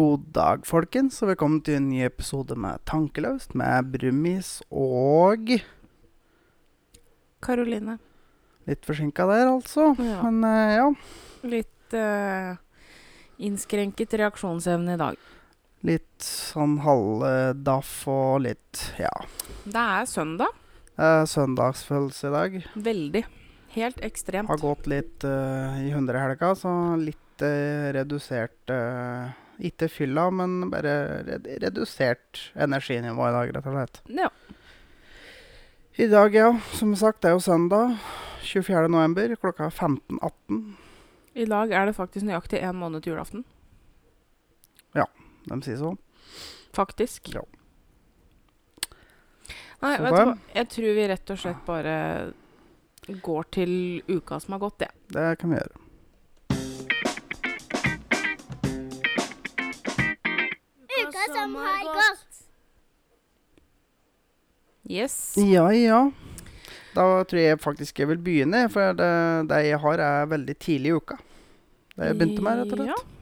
God dag, folkens, og velkommen til en ny episode med Tankeløst med Brumis og Karoline. Litt forsinka der, altså. Ja. Men eh, ja, Litt eh, innskrenket reaksjonsevne i dag. litt sånn halvdaff og litt Ja. Det er søndag. Er søndagsfølelse i dag. Veldig. Helt ekstremt. Har gått litt eh, i hundrehelga, så litt eh, redusert eh, Ikke fylla, men bare red redusert energinivå i dag, rett og slett. Ja. I dag, ja. Som sagt, det er jo søndag. 24. november klokka 15.18. I dag er det faktisk nøyaktig én måned til julaften. Ja, De sier sånn. Faktisk. Ja. Nei, vet du hva. Jeg tror vi rett og slett bare går til uka som har gått, jeg. Det kan vi gjøre. Som har gått. Yes. Ja, ja. Da tror jeg faktisk jeg vil begynne, for det, det jeg har, er veldig tidlig i uka. Det jeg begynte med, rett og slett.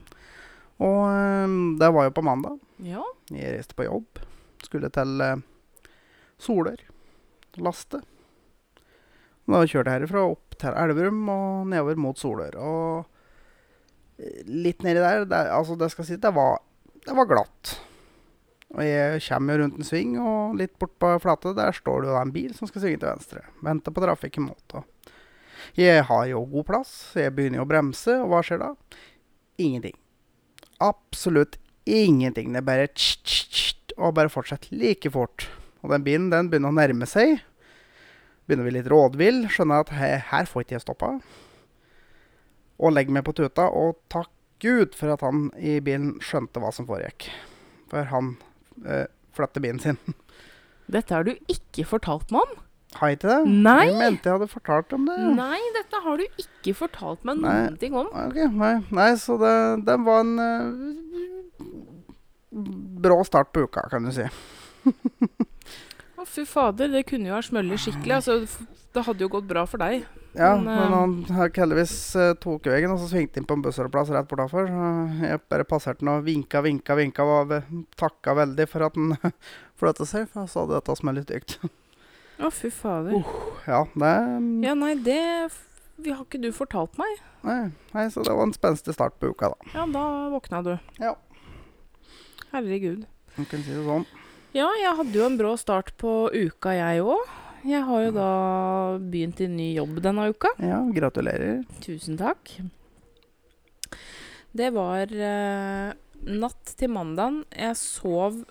Og eh, det var jo på mandag. Ja. Jeg reiste på jobb. Skulle til uh, Soler. Laste. Da kjørte jeg herifra opp til Elverum og nedover mot Solør. Og eh, litt nedi der det, Altså, det skal si, det var, det var glatt. Og jeg kommer jo rundt en sving, og litt bort på flate der står det jo en bil som skal svinge til venstre. Venter på trafikken mot henne. jeg har jo god plass, jeg begynner jo å bremse, og hva skjer da? Ingenting. Absolutt ingenting. Det er bare tsk, tsk, tsk, og bare fortsetter like fort. Og den bilen den begynner å nærme seg. Begynner å bli litt rådvill. Skjønner at he, her får ikke jeg stoppa. Og legger meg på tuta, og takk Gud for at han i bilen skjønte hva som foregikk. For han eh, flytter bilen sin. Dette har du ikke fortalt meg om. Har jeg ikke det? Nei. Jeg mente jeg hadde fortalt om det. Nei, dette har du ikke fortalt meg Nei. noen ting om. Okay, nei, nei så det, det var en uh, brå start på uka, kan du si. Å, fy fader, det kunne jo ha smøllet skikkelig. Altså, det hadde jo gått bra for deg. Ja, Men, men, eh, han heldigvis uh, tok veien, og så svingte inn på en bussholdeplass rett bortafor. Jeg bare passerte han og vinka, vinka, vinka og takka veldig for at han flytta seg, for han sa dette smeller dykt. Å, fy fader. ja, det Ja, nei, det vi har ikke du fortalt meg. nei, nei, så det var en spenstig start på uka, da. Ja, da våkna du. Ja. Herregud. Man kan si det sånn. Ja, jeg hadde jo en brå start på uka, jeg òg. Jeg har jo da begynt i ny jobb denne uka. Ja, gratulerer. Tusen takk. Det var eh, natt til mandagen. Jeg sov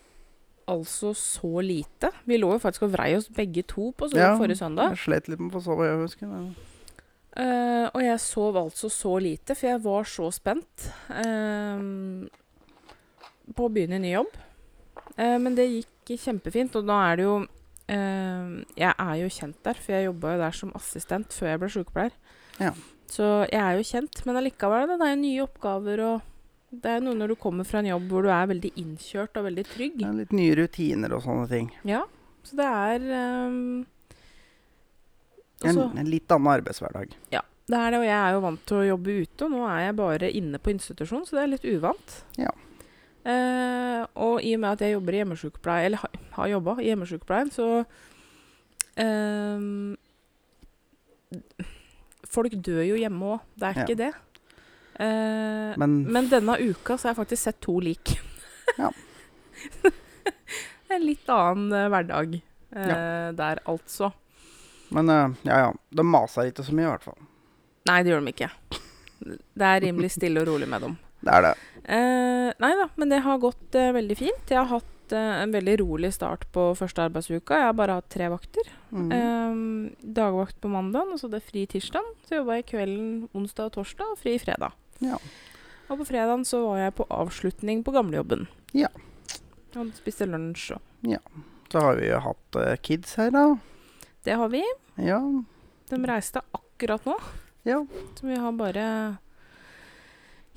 altså så lite. Vi lå jo faktisk og vrei oss begge to på sånn Ja, forrige søndag. Jeg slet litt med å få sove, jeg husker. Men. Eh, og jeg sov altså så lite, for jeg var så spent eh, på å begynne i ny jobb. Eh, men det gikk kjempefint, og da er det jo eh, Jeg er jo kjent der, for jeg jobba jo der som assistent før jeg ble sykepleier. Ja. Så jeg er jo kjent, men allikevel, det er jo nye oppgaver, og det er noe når du kommer fra en jobb hvor du er veldig innkjørt og veldig trygg. Er litt nye rutiner og sånne ting. Ja, så det er um, En, en litt annen arbeidshverdag. Det er det, og jeg er jo vant til å jobbe ute, og nå er jeg bare inne på institusjon, så det er litt uvant. Ja. Eh, og i og med at jeg jobber i hjemmesykepleie, eller ha, har jobba i hjemmesykepleien, så eh, Folk dør jo hjemme òg, det er Ja. ikke det. Eh, Men, men denne uka så har jeg faktisk sett to lik. Ja. en litt annen eh, hverdag ja. der, altså. men ja, ja. De maser ikke så mye, i hvert fall. Nei, det gjør de ikke. Det er rimelig stille og rolig med dem. Det er det. Eh, nei da, men det har gått eh, veldig fint. Jeg har hatt eh, en veldig rolig start på første arbeidsuka. Jeg har bare hatt tre vakter. Mm. Eh, dagvakt på mandag, og så det er fri tirsdag. Så jobba jeg kvelden onsdag og torsdag, og fri fredag. Ja. Og på fredagen så var jeg på avslutning på gamlejobben. Ja. Og spiste lunsj og Så har vi jo hatt eh, kids her, da. Det har vi. Ja. De reiste akkurat nå. ja. Så vi har bare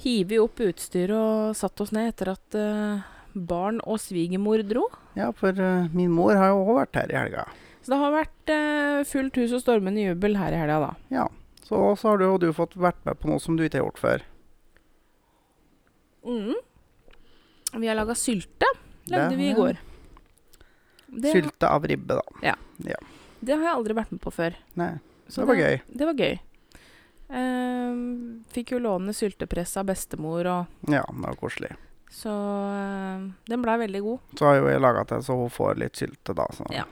hivet opp utstyr og satt oss ned etter at uh, barn og svigermor dro. Ja, for uh, min mor har jo også vært her i helga. Så det har vært uh, fullt hus og stormende jubel her i helga, da. Ja. Så har du og du fått vært med på noe som du ikke har gjort før. Mm. Vi har laga sylte. Lagde Det vi i går. Det, Sylte av ribbe, da. Ja, det har jeg aldri vært med på før. Nei, Så det var gøy. Det var gøy. Ehm, fikk jo låne syltepress av bestemor, og Ja, det var koselig. så ehm, den blei veldig god. Så har jo jeg laga til så hun får litt sylte, da. Så Ja.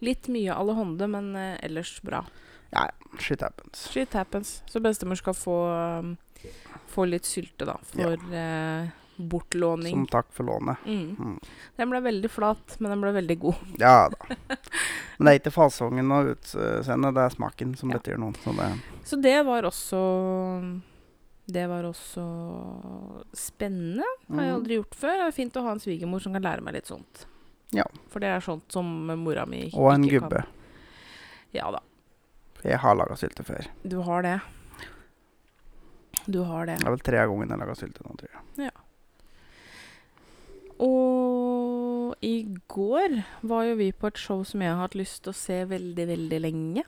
Litt mye allehånde, men eh, ellers bra. shit happens. Shit happens. Så bestemor skal få, um, få litt sylte, da, for eh, bortlåning. Som takk for lånet. Mm. Mm. Den ble veldig flat, men den ble veldig god. Ja da. Men det er ikke fasongen og utseendet, det er smaken som Ja. betyr noe. Så det, Så det var også Det var også spennende. Har jeg Mm. aldri gjort før. Det er fint å ha en svigermor som kan lære meg litt sånt. Ja. For det er sånt som mora mi ikke kan. Og en gubbe. kan. Ja da. Jeg har laga sylte før. Du har det. Du har det. Det er vel tre av ganger jeg har laga sylte nå, tror jeg. Ja. Og i går var jo vi på et show som jeg har hatt lyst til å se veldig, veldig lenge.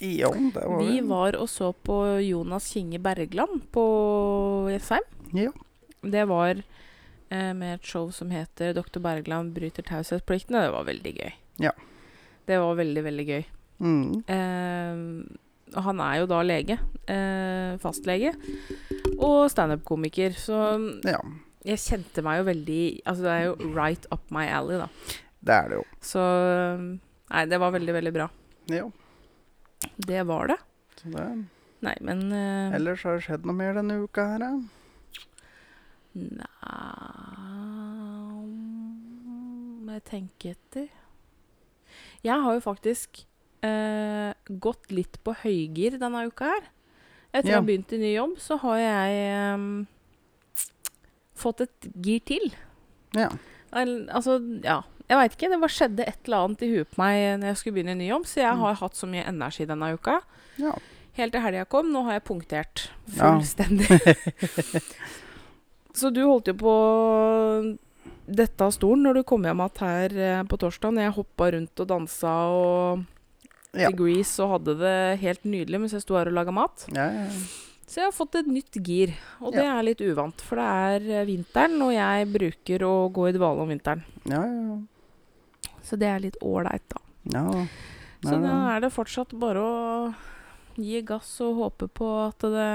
Det var Vi var og så på Jonas Kinge Bergland på Jessheim. Ja. Det var eh, med et show som heter 'Dr. Bergland bryter taushetspliktene'. Det var veldig gøy. Ja. Det var veldig, veldig gøy. Mm. Eh, og han er jo da lege. Eh, fastlege. Og standup-komiker. Så Ja, jeg kjente meg jo veldig Altså, det er jo right up my alley, da. det er det jo. Så Nei, det var veldig, veldig bra. Jo, Det var det. så det Nei, men uh, Ellers har det skjedd noe mer denne uka her, da? Nei Må jeg tenke etter. Jeg har jo faktisk uh, gått litt på høygir denne uka her. Etter Ja. ha begynt i ny jobb, så har jeg um, fått et gir til. Ja. Al- Altså, ja. Jeg veit ikke. Det bare skjedde et eller annet i huet på meg når jeg skulle begynne i ny jobb, så jeg Mm. har hatt så mye energi denne uka. ja. Helt til helga kom. Nå har jeg punktert Ja. fullstendig. så du holdt jo på dette av stolen når du kom hjem igjen her eh, på torsdag. Når jeg hoppa rundt og dansa og Ja. Grease og hadde det helt nydelig mens jeg sto her og laga mat. Ja, ja, ja. Så jeg har fått et nytt gir, og det er litt uvant. For det er vinteren, og jeg bruker å gå i dvale om vinteren. Ja, ja, ja. Så det er litt ålreit, da. ja. Så da er det fortsatt bare å gi gass og håpe på at det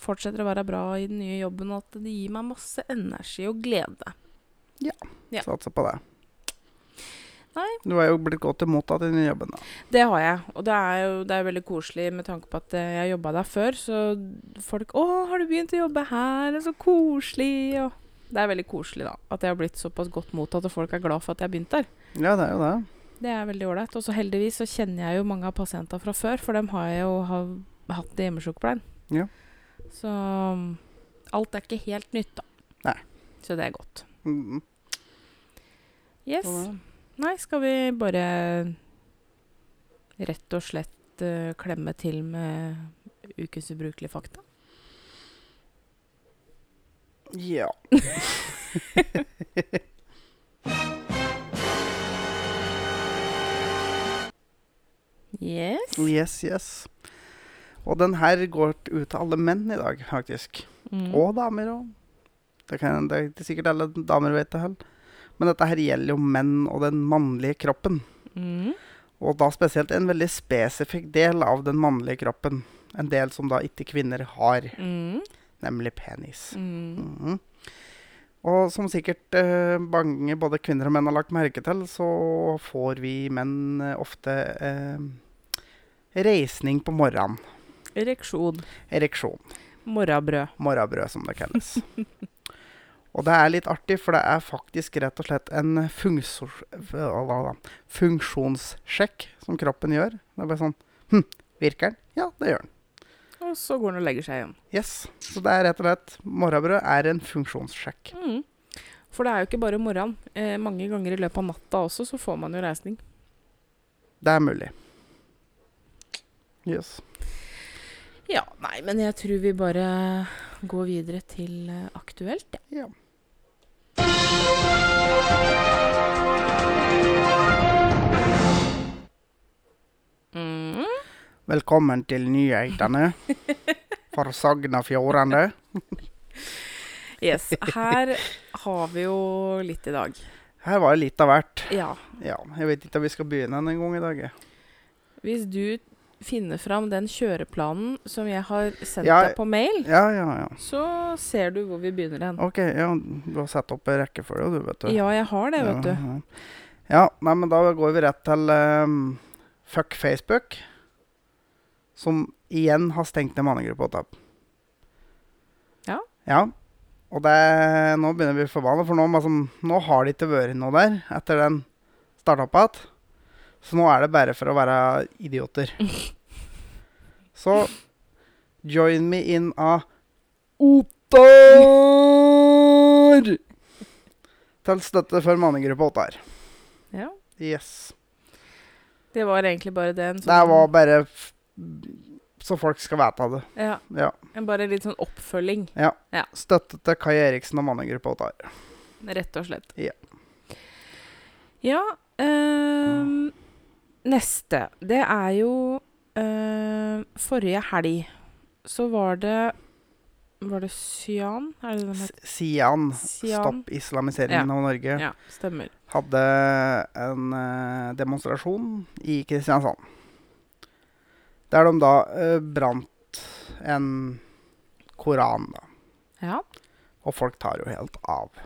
fortsetter å være bra i den nye jobben, og at det gir meg masse energi og glede. ja. Satser på det. Nei. Du er jo blitt godt mottatt i den jobben, da. Det har jeg, og det er jo det er veldig koselig med tanke på at eh, jeg jobba der før, så folk 'Å, har du begynt å jobbe her? Det er så koselig.' Og det er veldig koselig, da. At jeg har blitt såpass godt mottatt, og folk er glad for at jeg har begynt der. Ja, det er jo det. Det er veldig ålreit. Og så heldigvis så kjenner jeg jo mange av pasientene fra før, for dem har jeg jo ha, hatt i hjemmesykepleien. Ja. Så um, alt er ikke helt nytt, da. Nei. Så det er godt. Mm. Yes. Ja. Nei, skal vi bare rett og slett uh, klemme til med ukens ubrukelige fakta? Ja. Yes. Yes, yes. Og den her går ut til alle menn i dag, faktisk. Mm. Og damer òg. Det, kan- det er ikke sikkert alle damer vet det heller. Men dette her gjelder jo menn og den mannlige kroppen. Mm. Og da spesielt en veldig spesifikk del av den mannlige kroppen. En del som da ikke kvinner har, Mm. Nemlig penis. Mm. Mhm. Og som sikkert eh, mange både kvinner og menn har lagt merke til, så får vi menn eh, ofte eh, reisning på morgenen. Ereksjon. Ereksjon. Morrabrød. Morrabrød, som det kalles. og det er litt artig, for det er faktisk rett og slett en funksjonssjekk som kroppen gjør. Det er bare sånn Hm, virker den? Ja, det gjør den. Og så går den og legger seg igjen. Yes. Så det er rett og slett Morrabrød er en funksjonssjekk. Mm. For det er jo ikke bare morgenen. Eh, mange ganger i løpet av natta også, så får man jo reisning. Det er mulig. Yes. Ja, nei, men jeg tror vi bare går videre til eh, aktuelt, jeg. Ja. Mm. Velkommen til nyhetene for Sogn og Fjordane. Yes. Her har vi jo litt i dag. Her var det litt av hvert. Ja. Ja, jeg vet ikke om vi skal begynne en gang i dag. Hvis du finner fram den kjøreplanen som jeg har sendt Ja, deg på mail, Ja, ja, ja. så ser du hvor vi begynner hen. OK, du har satt opp en rekkefølge, du, vet du. Ja, jeg har det, vet du. Ja, nei, men da går vi rett til um, Fuck Facebook. Som igjen har stengt ned mannegruppa. Tapp. Ja. Ja. Og det, nå begynner vi å bli forbanna, for nå, liksom, nå har det ikke vært noe der etter den starta opp igjen. Så nå er det bare for å være idioter. Så join me in a Ottar! Til støtte for mannegruppa Ottar. Ja. Yes. Det var egentlig bare det. En Det sånn- var bare så folk skal vite det. ja, Ja. bare litt sånn oppfølging, Ja, Støtte til Kai Eriksen og mannegruppa Ottar. rett og slett. Ja. Ja øh, Neste. Det er jo øh, Forrige helg så var det Var det Sian? Er det den Sian. Stopp islamiseringen av Norge, Ja, stemmer. hadde en øh, demonstrasjon i Kristiansand. Der de da eh, brant en koran, da. Ja. Og folk tar jo helt av.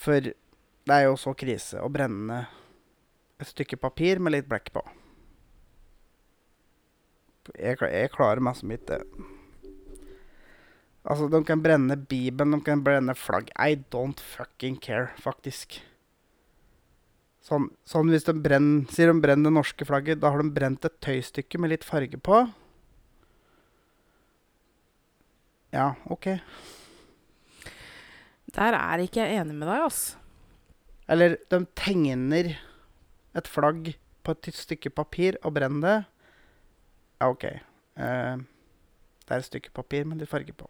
For det er jo så krise å brenne et stykke papir med litt blekk på. Jeg, jeg klarer meg som ikke Altså, de kan brenne Bibelen, de kan brenne flagg. I don't fucking care, faktisk. Sånn, sånn hvis de brenner, sier de brenner det norske flagget, da har de brent et tøystykke med litt farge på. Ja, OK. Der er ikke jeg enig med deg, ass. Eller de tegner et flagg på et stykke papir og brenner det. Ja, OK. Eh, det er et stykke papir med litt farge på.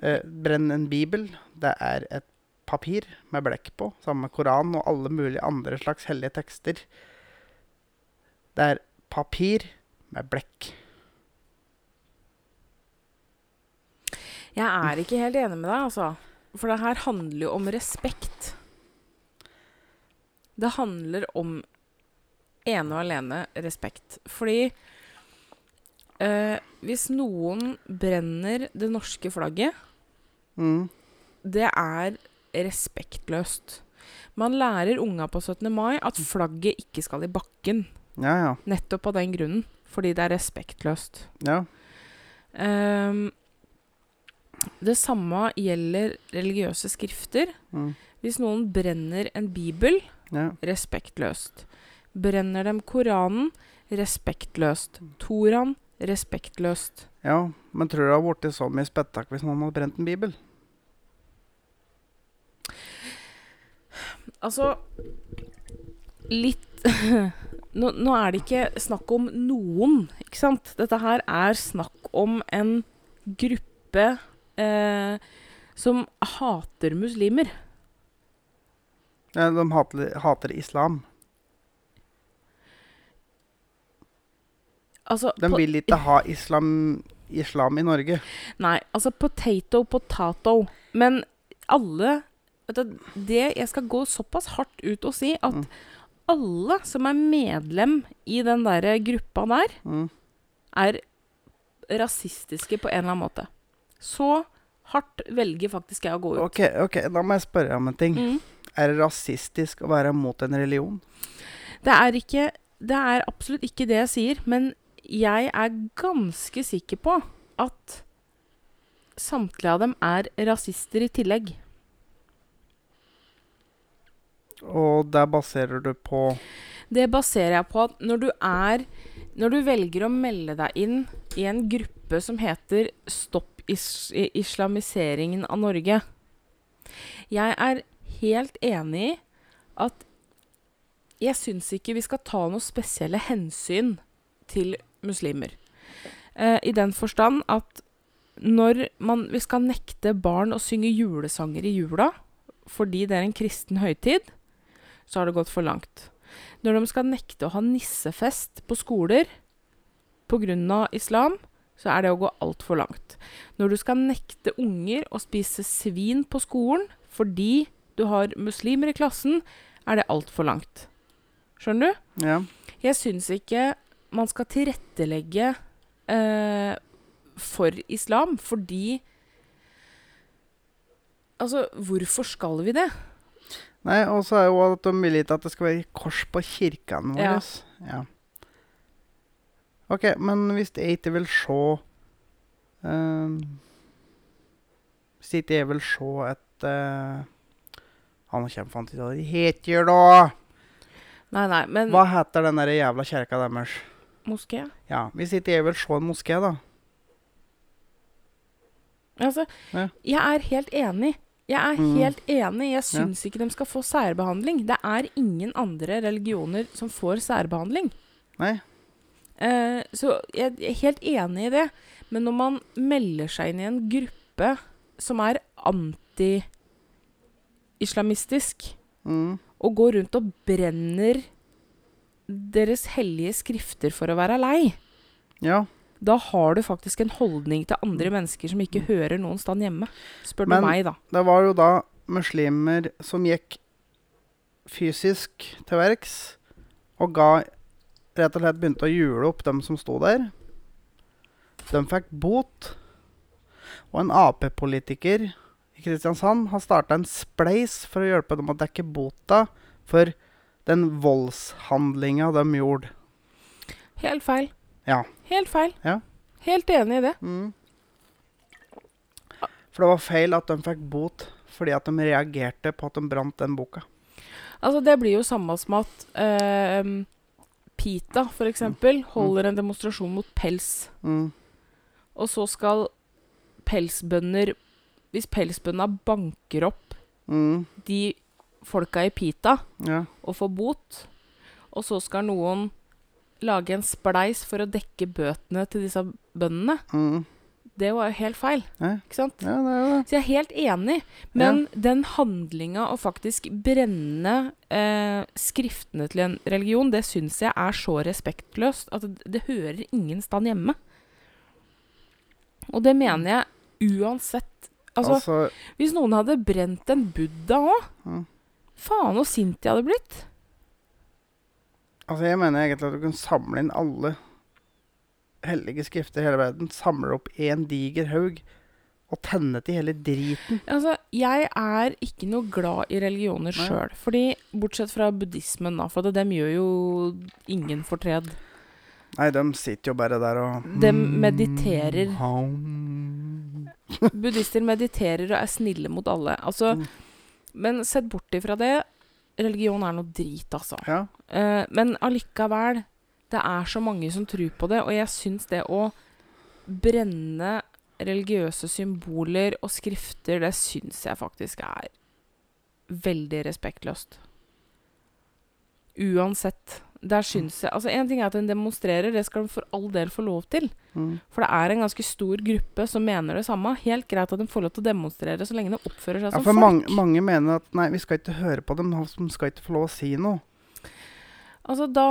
Eh, brenn en bibel. Det er et papir med blekk på, sammen med Koranen og alle mulige andre slags hellige tekster. Det er papir med blekk. Jeg er ikke helt enig med deg, altså. For det her handler jo om respekt. Det handler om ene og alene respekt. Fordi eh, hvis noen brenner det norske flagget, Mm. det er respektløst. Man lærer unga på 17. mai at flagget ikke skal i bakken. Ja, ja. Nettopp av den grunnen. Fordi det er respektløst. Ja. Um, det samme gjelder religiøse skrifter. Mm. Hvis noen brenner en bibel, ja. respektløst. Brenner dem Koranen, respektløst. Toraen, respektløst. ja. Men tror du det hadde blitt så mye spetakkel hvis noen hadde brent en bibel? Altså Litt nå, nå er det ikke snakk om noen, ikke sant? Dette her er snakk om en gruppe eh, som hater muslimer. Ja, de hater, hater islam. Altså, De vil ikke ha islam, islam i Norge. Nei, altså potato, potato. Men alle du, det, Jeg skal gå såpass hardt ut og si at Mm. alle som er medlem i den der gruppa der, Mm. er rasistiske på en eller annen måte. Så hardt velger faktisk jeg å gå ut. Ok, ok, Da må jeg spørre om en ting. Mm. Er det rasistisk å være mot en religion? Det er ikke Det er absolutt ikke det jeg sier, men jeg er ganske sikker på at samtlige av dem er rasister i tillegg. Og der baserer du på Det baserer jeg på at når du er Når du velger å melde deg inn i en gruppe som heter Stopp is islamiseringen av Norge Jeg er helt enig i at jeg syns ikke vi skal ta noe spesielle hensyn til muslimer. Eh, I den forstand at når man, vi skal nekte barn å synge julesanger i jula fordi det er en kristen høytid, så har det gått for langt. Når de skal nekte å ha nissefest på skoler pga. islam, så er det å gå altfor langt. Når du skal nekte unger å spise svin på skolen fordi du har muslimer i klassen, er det altfor langt. Skjønner du? Ja. Jeg syns ikke man skal tilrettelegge eh, for islam fordi Altså, hvorfor skal vi det? Nei, og så er jo at de vil ikke at det skal være kors på kirkene våre. Ja. OK, men hvis jeg ikke vil se ehm, Hvis ikke jeg vil se et uh, Han kommer faen ikke hva de heter, da! Nei, nei, men Hva heter den der jævla kjerka deres? Moské? Ja, Hvis ikke jeg vil se en moské, da. Altså, Ja. jeg er helt enig. Jeg er Mm. helt enig. Jeg syns ikke de skal få særbehandling. Det er ingen andre religioner som får særbehandling. Nei? Eh, så jeg er helt enig i det. Men når man melder seg inn i en gruppe som er anti-islamistisk, Mm. og går rundt og brenner deres hellige skrifter for å være lei, Ja. Da har du faktisk en holdning til andre mennesker som ikke hører noen sted hjemme. Spør Men- du meg, da. Det var jo da muslimer som gikk fysisk til verks og ga Rett og slett begynte å jule opp dem som sto der. De fikk bot. Og en Ap-politiker i Kristiansand har starta en spleis for å hjelpe dem å dekke bota for den voldshandlinga de gjorde. Helt feil. Ja. Helt feil. Ja. Helt enig i det. Mm. For det var feil at de fikk bot fordi at de reagerte på at de brant den boka. Altså, det blir jo samme som at eh, Pita, for eksempel, holder en demonstrasjon mot pels. Mm. Og så skal pelsbønder Hvis pelsbøndene banker opp Mm. de folka i Pita Ja. og får bot, og så skal noen lage en spleis for å dekke bøtene til disse bøndene, Mm. det var jo helt feil. Ikke sant? Ja, det det. Så jeg er helt enig, men den handlinga å faktisk brenne eh, skriftene til en religion, det syns jeg er så respektløst at det, det hører ingen stand hjemme. Og det mener jeg uansett Altså, Altså, hvis noen hadde brent en buddha òg Mm. Faen så sint jeg hadde blitt. Altså, jeg mener egentlig at du kan samle inn alle hellige skrifter i hele verden. Samle opp én en diger haug og tenne til hele driten. Altså, jeg er ikke noe glad i religioner sjøl. Fordi, bortsett fra buddhismen, da, for dem gjør jo ingen fortred. Nei, de sitter jo bare der og De mediterer. Mm. Buddhister mediterer og er snille mot alle. Altså, Mm. Men sett bort ifra det, religion er noe drit, altså. Ja. Eh, men allikevel, det er så mange som tror på det, og jeg syns det å brenne religiøse symboler og skrifter, det syns jeg faktisk er veldig respektløst. Uansett. Der syns jeg Altså, én ting er at en demonstrerer, det skal de for all del få lov til. Mm. For det er en ganske stor gruppe som mener det samme. Helt greit at de får lov til å demonstrere så lenge de oppfører seg ja, som folk. mange, mange mener at nei, vi skal ikke høre på dem. De skal ikke få lov å si noe. Altså, da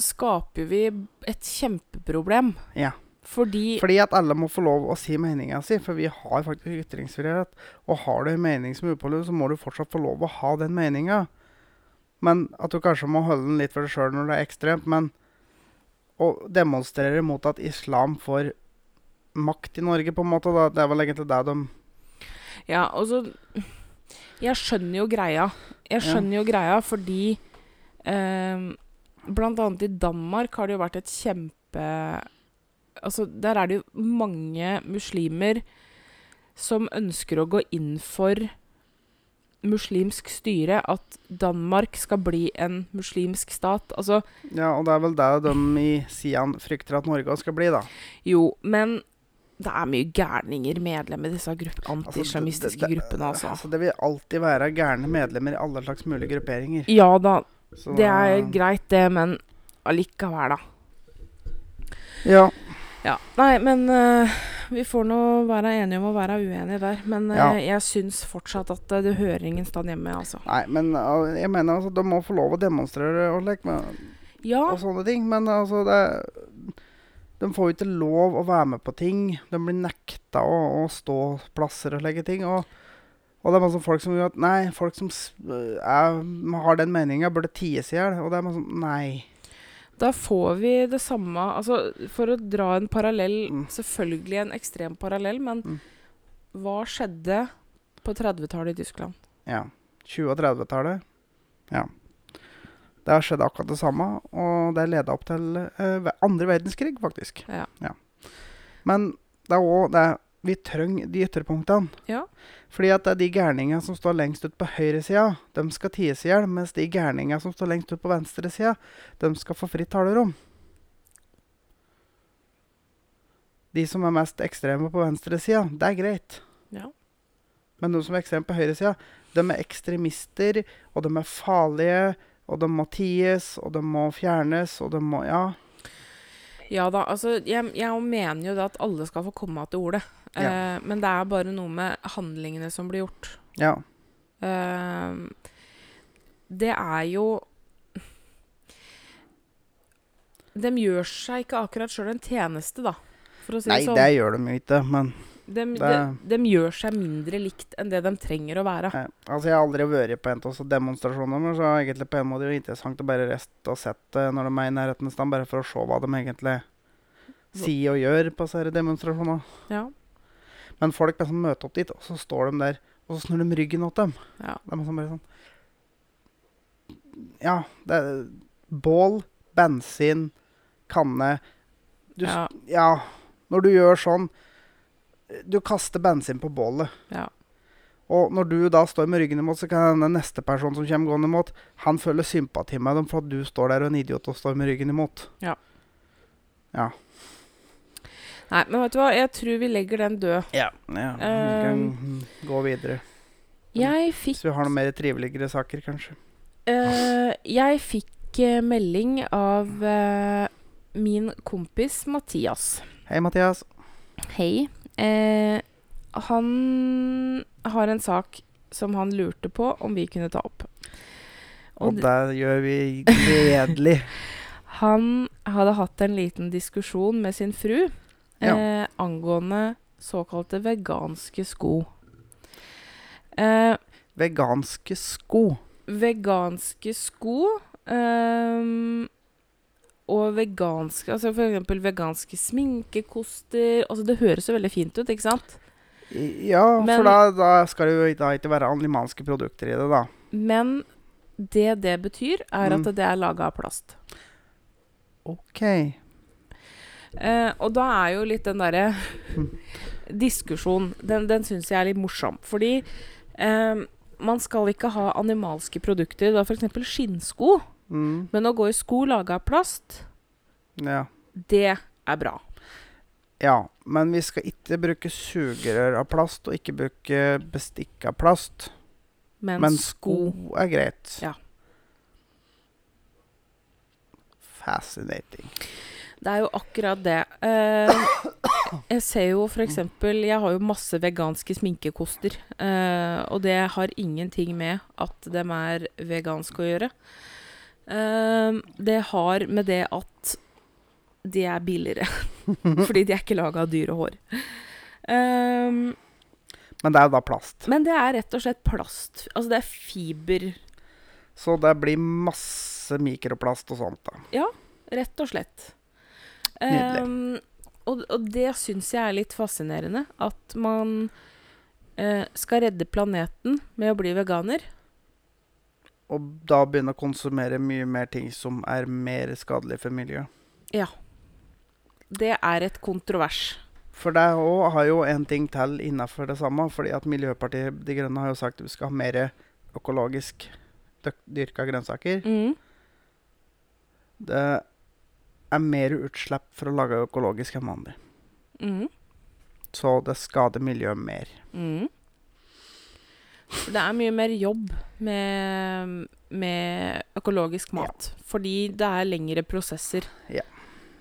skaper vi et kjempeproblem. Ja. Fordi Fordi at alle må få lov å si meninga si, for vi har faktisk ytringsfrihet. Og har du en mening som er upålitelig, så må du fortsatt få lov å ha den meninga. Men at du kanskje må holde den litt for deg sjøl når det er ekstremt. Men å demonstrerer mot at islam får makt i Norge, på en måte, da, det er vel egentlig det de Ja, altså Jeg skjønner jo greia. Jeg Ja. skjønner jo greia fordi eh, Blant annet i Danmark har det jo vært et kjempe Altså, der er det jo mange muslimer som ønsker å gå inn for muslimsk styre. At Danmark skal bli en muslimsk stat. Altså, Ja, og det er vel det de i Sian frykter at Norge skal bli, da. jo, men det er mye gærninger medlemmer i disse antislamistiske Altså, gruppene, altså. altså. Det vil alltid være gærne medlemmer i alle slags mulige grupperinger. Ja da, Så det er greit det, men allikevel, da. Ja. Ja. Nei, men eh, vi får nå være enige om å være uenige der. Men eh, Ja. jeg syns fortsatt at eh, det hører ingen stand hjemme, altså. Nei, men jeg mener altså, de må få lov å demonstrere og, like, med, Ja, og sånne ting. Men altså, det De får jo ikke lov å være med på ting. De blir nekta å, å stå plasser og legge ting. Og, og det er masse folk som gjør at Nei, folk som er, har den meninga, burde ties i hjel. Og det er masse sånn Nei. Da får vi det samme Altså, for å dra en parallell Mm. Selvfølgelig en ekstrem parallell, men Mm. hva skjedde på 30-tallet i Tyskland? Ja. 20- og 30-tallet. Ja. Det har skjedd akkurat det samme, og det leda opp til eh, andre verdenskrig, faktisk. Ja. Men det er òg det Vi trenger de ytterpunktene. Ja. Fordi at det er de gærningene som står lengst ut på høyresida, de skal ties i hjel. Mens de gærningene som står lengst ut på venstresida, de skal få fritt talerom. De som er mest ekstreme på venstresida, det er greit. Ja. Men de som er ekstreme på høyresida, de er ekstremister, og de er farlige, og de må ties, og de må fjernes, og de må Ja. Ja da, altså jeg, jeg mener jo da at alle skal få komme til ordet. Ja. Eh, men det er bare noe med handlingene som blir gjort. ja. Eh, det er jo De gjør seg ikke akkurat sjøl en tjeneste, da. For å si Nei, det sånn. det gjør de jo ikke, men De, de, det- de gjør seg mindre likt enn det de trenger å være. eh, Altså, jeg har aldri vært på en av demonstrasjonene, men så er egentlig på en måte det interessant å bare reste og sette når de er i nærheten av stand, bare for å se hva de egentlig sier og gjør på disse demonstrasjonene. Ja. Men folk liksom møter opp dit, og så står de der, og så snur de ryggen mot dem. ja. Det er liksom bare sånn Ja, det er bål, bensin, kanne du, ja. ja, når du gjør sånn Du kaster bensin på bålet. Ja. Og når du da står med ryggen imot, så kan den neste person som kommer gående imot, han føler sympati med dem for at du står der og er en idiot og står med ryggen imot. Nei, men vet du hva, jeg tror vi legger den død. Ja, vi kan gå videre. Jeg fikk Hvis vi har noen mer triveligere saker, kanskje. Uh, jeg fikk uh, melding av uh, min kompis Mathias. Hei, Mathias. Hei. Han har en sak som han lurte på om vi kunne ta opp. Og Og det gjør vi gledelig. han hadde hatt en liten diskusjon med sin fru Ja. eh, angående såkalte veganske sko. Eh, Veganske sko. veganske sko eh, og veganske Altså eksempel veganske sminkekoster Altså Det høres jo veldig fint ut, ikke sant? Ja, Men- for da, da skal det jo da ikke være animalske produkter i det, da. Men det det betyr, er Mm. at det er laga av plast. OK. Eh, og da er jo litt den derre diskusjonen Den, den syns jeg er litt morsom. Fordi eh, man skal ikke ha animalske produkter. Da f.eks. skinnsko. Mm, Men å gå i sko laga av plast, ja. det er bra. ja. Men vi skal ikke bruke sugerør av plast, og ikke bruke bestikk av plast. Men, Men sko sko er greit. Ja. Fascinating. Det er jo akkurat det. Eh, jeg ser jo eksempel Jeg har jo masse veganske sminkekoster. eh, og det har ingenting med at de er veganske å gjøre. Eh, det har med det at de er billigere. Fordi de er ikke laga av dyr og hår. Eh, Men det er jo da plast. men det er rett og slett plast. Altså det er fiber, Så det blir masse mikroplast og sånt, da. Ja, rett og slett. Um, og, og det syns jeg er litt fascinerende. At man uh, skal redde planeten med å bli veganer. Og da begynne å konsumere mye mer ting som er mer skadelig for miljøet. Ja. Det er et kontrovers. For det òg har jo en ting til innafor det samme. fordi at Miljøpartiet De Grønne har jo sagt at vi skal ha mer økologisk dyrka grønnsaker. Mm. Det er mer utslipp for å lage økologisk enn vanlig. Mm. Så det skader miljøet mer. Mm. Det er mye mer jobb med, med økologisk mat. Fordi det er lengre prosesser Ja.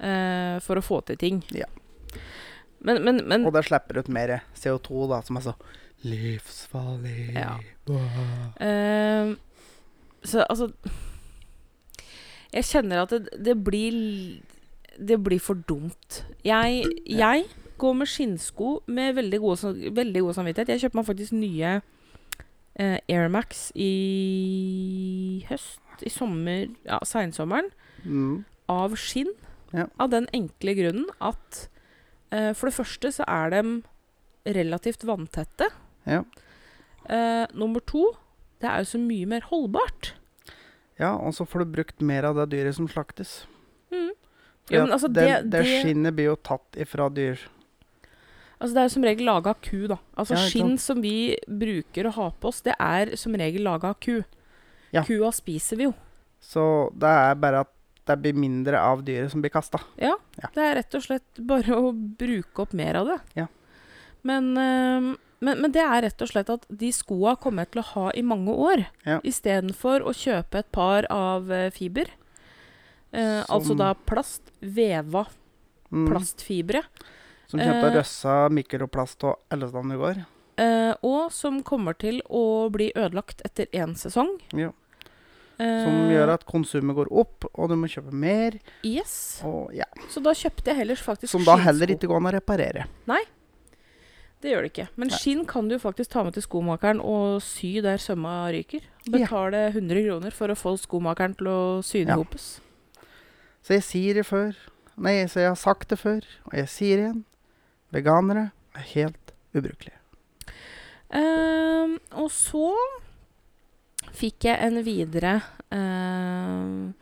uh, for å få til ting. Ja. Men, men, men Og det slipper ut mer CO2, da, som er så livsfarlig. Ja. Ehm, så altså Jeg kjenner at det, det blir Det blir for dumt. Jeg, jeg går med skinnsko med veldig god, veldig god samvittighet. Jeg kjøper meg faktisk nye eh, Air Max i høst, i sommer, ja, seinsommeren, Mm. av skinn. Ja. Av den enkle grunnen at eh, for det første så er de relativt vanntette. Ja. Eh, nummer to, det er jo så mye mer holdbart. Ja, og så får du brukt mer av det dyret som slaktes. Mm. Jo, altså, det, det- det skinnet blir jo tatt ifra dyr. Altså Det er som regel laga av ku, da. Altså Ja, Skinn som vi bruker å ha på oss, det er som regel laga av ku. Ja. Kua spiser vi jo. Så det er bare at det blir mindre av dyret som blir kasta. Ja, Ja. Det er rett og slett bare å bruke opp mer av det. Ja. Men, øhm, men, men det er rett og slett at de skoa kommer jeg til å ha i mange år. Ja. Istedenfor å kjøpe et par av eh, fiber. Eh, altså da plast. Veva Mm. plastfibre. Som kjøpte Eh. røssa mikroplast og alle steder i går. Eh, og som kommer til å bli ødelagt etter én sesong. Ja. Eh, Som gjør at konsumet går opp, og du må kjøpe mer. Yes. Og ja, Så da kjøpte jeg heller faktisk Som da heller ikke går an å reparere. Det gjør det ikke. Men skinn kan du faktisk ta med til skomakeren og sy der sømma ryker. Betale 100 kroner for å få skomakeren til å sy det Ja. hopes. Så jeg sier det før. Nei, så jeg har sagt det før, og jeg sier det igjen. Veganere er helt ubrukelige. Ehm, og så fikk jeg en videre ehm,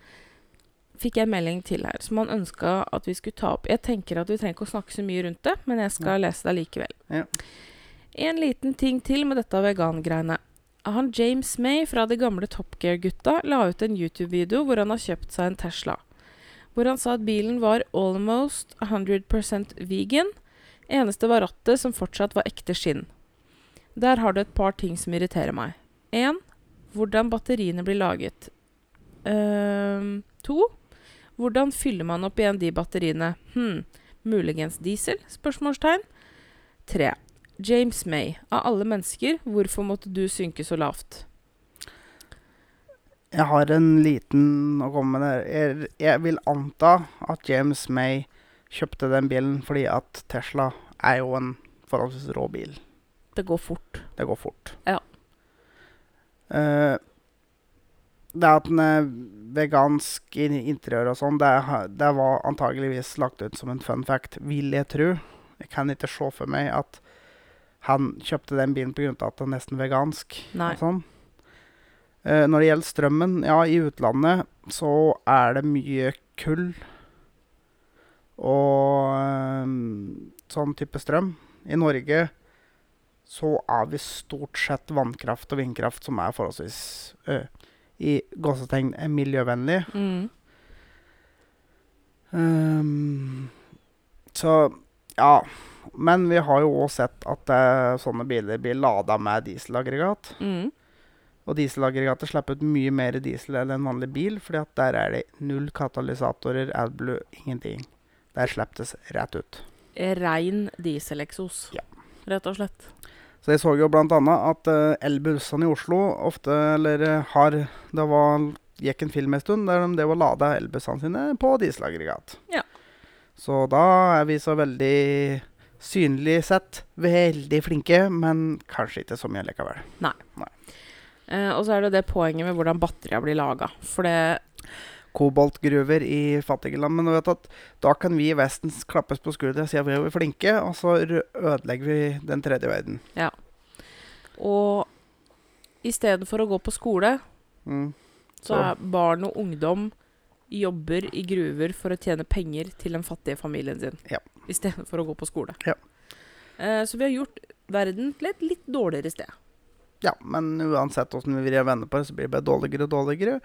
Fikk jeg en melding til her som han ønska at vi skulle ta opp. Jeg tenker at vi trenger ikke å snakke så mye rundt det, men jeg skal lese det likevel. Ja. En liten ting til med dette vegangreiene. Han James May fra de gamle Top Gear-gutta la ut en YouTube-video hvor han har kjøpt seg en Tesla. Hvor han sa at bilen var almost 100% vegan. Eneste var rattet, som fortsatt var ekte skinn. Der har du et par ting som irriterer meg. 1. Hvordan batteriene blir laget. Ehm, to. Hvordan fyller man opp igjen de batteriene? Hm, muligens diesel? Spørsmålstegn. 3. James May. Av alle mennesker, hvorfor måtte du synke så lavt? Jeg har en liten å komme med der. Jeg, jeg vil anta at James May kjøpte den bilen fordi at Tesla er jo en forholdsvis rå bil. Det går fort. Det går fort. Ja. Eh, det at den er vegansk i interiør og sånn, det, det var antageligvis lagt ut som en fun fact, vil jeg tro. Jeg kan ikke se for meg at han kjøpte den bilen pga. at den er nesten vegansk. Nei. Og sånn. Eh, når det gjelder strømmen, ja, i utlandet så er det mye kull og uh, sånn type strøm. I Norge så er vi stort sett vannkraft og vindkraft som er forholdsvis eh, i gåsetegn er miljøvennlig. Mm. Um, så ja. Men vi har jo òg sett at uh, sånne biler blir lada med dieselaggregat. Mm. Og dieselaggregatet slipper ut mye mer diesel enn en vanlig bil, fordi at der er det null katalysatorer, AdBlue, ingenting. Der slipper det rett ut. Rein dieseleksos, Ja. rett og slett. Så jeg så jo annet at uh, elbussene i Oslo ofte, eller eh, har Det var, gikk en film en stund der de det og lada elbussene sine på dieselaggregat. Ja. Så da er vi så veldig synlig sett veldig flinke, men kanskje ikke så mye likevel. Eh, og så er det det poenget med hvordan batteria blir laga. For det koboltgruver i fattige land. Men du vet at da kan vi i Vesten klappes på skuldra og si at vi er flinke, og så ødelegger vi den tredje verden. Ja. Og istedenfor å gå på skole, Mm. så er barn og ungdom jobber i gruver for å tjene penger til den fattige familien sin. Ja. Istedenfor å gå på skole. Ja. Eh, så vi har gjort verden til et litt dårligere sted. Ja, men uansett åssen vi vrir og vender på det, så blir det bare dårligere og dårligere.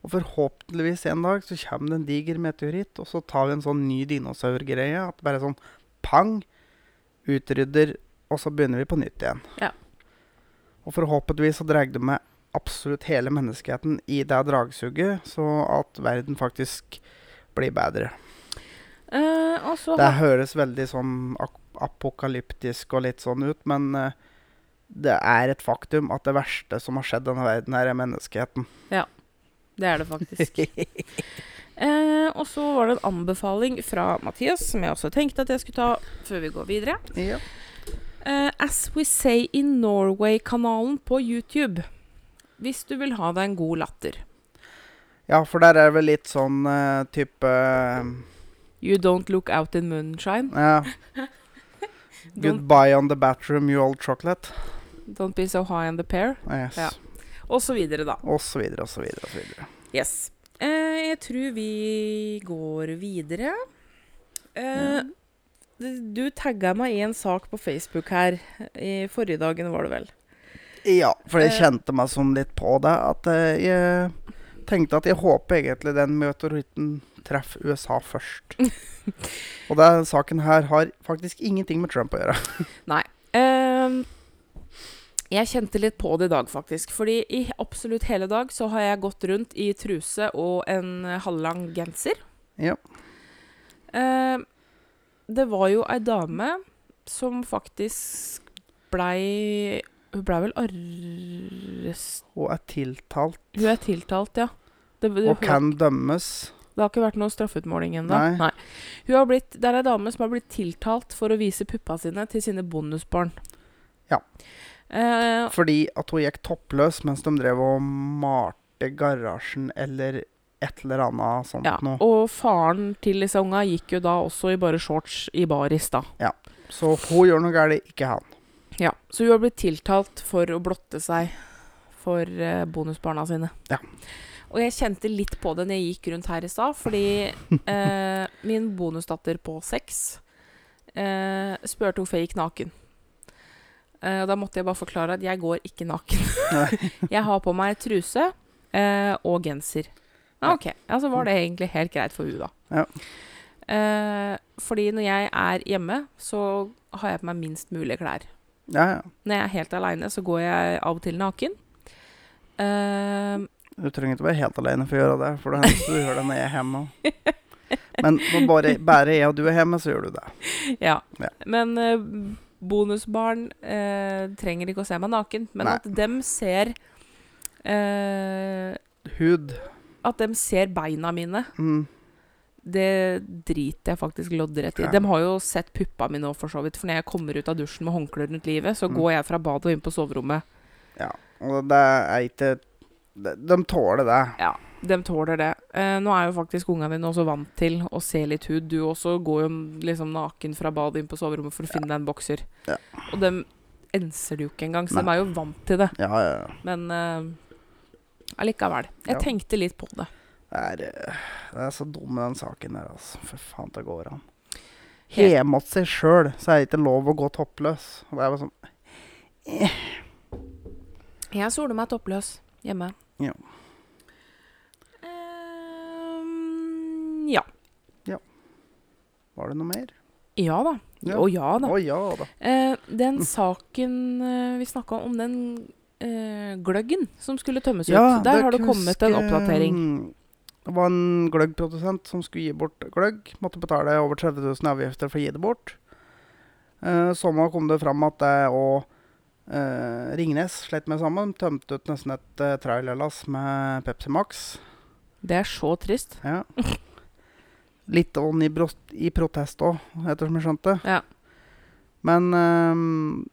Og forhåpentligvis en dag så kommer det en diger meteoritt, og så tar vi en sånn ny dinosaurgreie. At bare sånn pang, utrydder, og så begynner vi på nytt igjen. Ja. Og forhåpentligvis så drar det med absolutt hele menneskeheten i det dragsuget, så at verden faktisk blir bedre. Uh, Det høres veldig sånn ap apokalyptisk og litt sånn ut, men uh, det er et faktum at det verste som har skjedd denne verden, her er menneskeheten. Det er det faktisk. Eh, og så var det en anbefaling fra Mathias, som jeg også tenkte at jeg skulle ta før vi går videre. Ja. Eh, As We Say in Norway-kanalen på YouTube. Hvis du vil ha deg en god latter. ja, for der er det vel litt sånn uh, type You don't look out in moonshine. Ja. Goodbye on the bathroom, you old chocolate. don't be so high on the pear. Yes. Ja. Og så videre, da. Og så videre, og så videre, og så videre. Yes. Eh, jeg tror vi går videre. Eh, Du tagga meg i en sak på Facebook her. I forrige dagen, var det vel. Ja, for jeg Eh. kjente meg sånn litt på det. At eh, jeg tenkte at jeg håper egentlig den meteoritten treffer USA først. og den saken her har faktisk ingenting med Trump å gjøre. Ehm, jeg kjente litt på det i dag, faktisk. Fordi i absolutt hele dag så har jeg gått rundt i truse og en halvlang genser. Ja. Eh, det var jo ei dame som faktisk blei Hun blei vel arrest... Og er tiltalt. Hun er tiltalt, ja. Det, det, Og kan dømmes. det har ikke vært noe straffeutmåling ennå. Nei. Hun har blitt, det er ei dame som har blitt tiltalt for å vise puppa sine til sine bonusbarn. Ja. Eh, Fordi at hun gikk toppløs mens de drev og malte garasjen eller et eller annet sånt Ja, noe. og faren til disse unga gikk jo da også i bare shorts i baris, da. Så hun gjør noe galt, ikke han. Ja, Så hun har blitt tiltalt for å blotte seg for eh, bonusbarna sine. Ja. Og jeg kjente litt på det når jeg gikk rundt her i stad, fordi eh, min bonusdatter på seks eh, spurte hvorfor jeg gikk naken. Eh, og da måtte jeg bare forklare at jeg går ikke naken. jeg har på meg truse eh, og genser. Ja, OK. Så var det egentlig helt greit for hun da. Ja. Eh, fordi når jeg er hjemme, så har jeg på meg minst mulig klær. Ja, ja. Når jeg er helt aleine, så går jeg av og til naken. Eh, Du trenger ikke være helt alene for å gjøre det, for det hender du gjør det når jeg er hjemme. Men når bare, bare jeg og du er hjemme, så gjør du det. ja. Men eh, bonusbarn eh, trenger ikke å se meg naken. Men Nei. at dem ser eh, Hud. At dem ser beina mine, Mm. det driter jeg faktisk loddrett i. Ja. De har jo sett puppa mi nå, for så vidt. For når jeg kommer ut av dusjen med håndklær rundt livet, så Mm. går jeg fra badet og inn på soverommet. Ja. Og det er ikke De, tåler det. Ja, de tåler det. Eh, nå er jo faktisk ungene dine også vant til å se litt hud. Du også går jo liksom naken fra badet inn på soverommet for å finne deg en bokser. Ja. Og dem enser det jo ikke engang, så de er jo vant til det. Ja, ja, ja. Men eh, allikevel. Jeg Ja. tenkte litt på det. Det er, eh, det er så dum den saken der, altså. For faen, det går an. Hjemme hos seg sjøl så er det ikke lov å gå toppløs. Og det er bare sånn Jeg soler meg toppløs hjemme. Ja. Ehm, ja. Var det noe mer? Ja da. Ja. Å ja da. Å ja da. Eh, den saken eh, vi snakka om, den eh, gløggen som skulle tømmes ut, der har det kommet en oppdatering. Det var en gløggprodusent som skulle gi bort gløgg. Måtte betale over 30 000 avgifter for å gi det bort. Eh, Sommer kom det fram at det og eh, Ringnes slet med sammen. Tømte ut nesten et uh, trailerlass med Pepsi Max. Det er så trist. Ja. Litt ånd i, bros- i protest òg, ettersom jeg skjønte. Ja. Men um,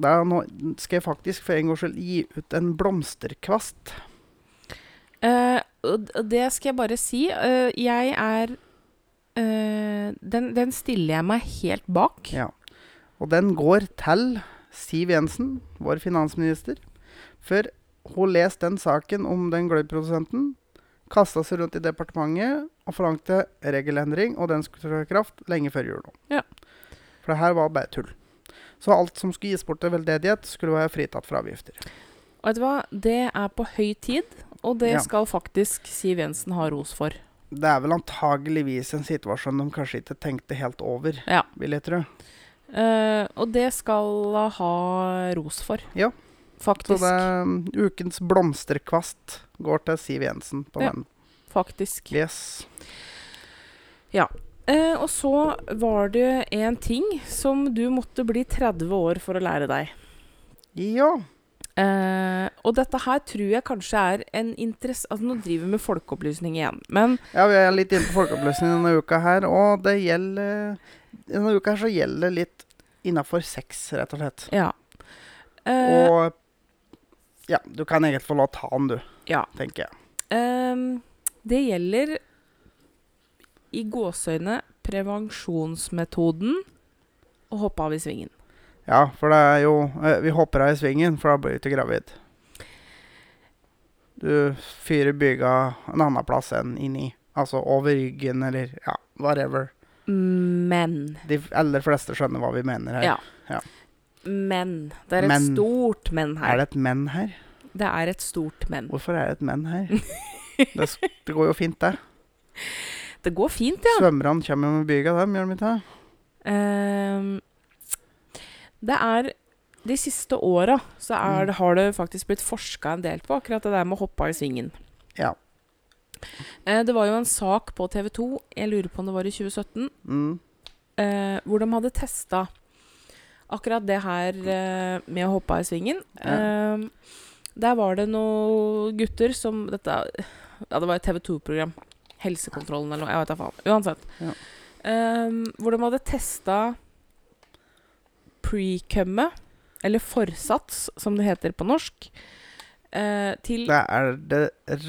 nå skal jeg faktisk for en gangs skyld gi ut en blomsterkvast. Og det skal jeg bare si. Uh, jeg er uh, den, den stiller jeg meg helt bak. Ja. Og den går til Siv Jensen, vår finansminister. For hun leste den saken om den gløggprodusenten, kasta seg rundt i departementet og forlangte regelendring, og den skulle trå i kraft lenge før jul. Ja. For det her var bare tull. Så alt som skulle gis bort til veldedighet, skulle være fritatt for avgifter. Og vet du hva? Det er på høy tid, og det Ja. skal faktisk Siv Jensen ha ros for. Det er vel antageligvis en situasjon de kanskje ikke tenkte helt over, Ja. vil jeg tro. Uh, og det skal hun ha ros for. Ja. Faktisk. Så det, er ukens blomsterkvast går til Siv Jensen på Ja. den. Faktisk. Yes. Eh, og så var det en ting som du måtte bli 30 år for å lære deg. Ja. Eh, og dette her tror jeg kanskje er en interesse Altså, nå driver vi med folkeopplysning igjen, men Ja, vi er litt inne på folkeopplysning denne uka her, og det gjelder Denne uka her så gjelder det litt innafor sex, rett og slett. ja. Eh, Og ja, du kan egentlig få å ta den, du, ja. tenker jeg. Ehm, det gjelder i gåseøyne prevensjonsmetoden å hoppe av i svingen. Ja, for det er jo eh, Vi hopper av i svingen, for da blir du ikke gravid. Du fyrer byga en annen plass enn inni. Altså over ryggen, eller ja, whatever. Men De aller fleste skjønner hva vi mener her. Ja. Ja. Men. Det er et Men. stort men her. Er det et men her? Det er et stort men. Hvorfor er det et men her? det, det går jo fint, det. Det går fint, ja. Svømmerne kommer jo med byga, dem, gjør de ikke det? Um, det er De siste åra så er, Mm. har det faktisk blitt forska en del på akkurat det der med å hoppe i svingen. Ja. Uh, det var jo en sak på TV 2, jeg lurer på om det var i 2017, Mm. uh, hvor de hadde testa akkurat det her uh, med å hoppe i svingen. Ja. Eh, der var det noen gutter som dette, Ja, det var et TV 2-program. Helsekontrollen eller noe. Jeg vet da faen. Uansett. Ja. Um, hvor de hadde testa pre-cummet, eller forsats, som det heter på norsk, uh, til Det er det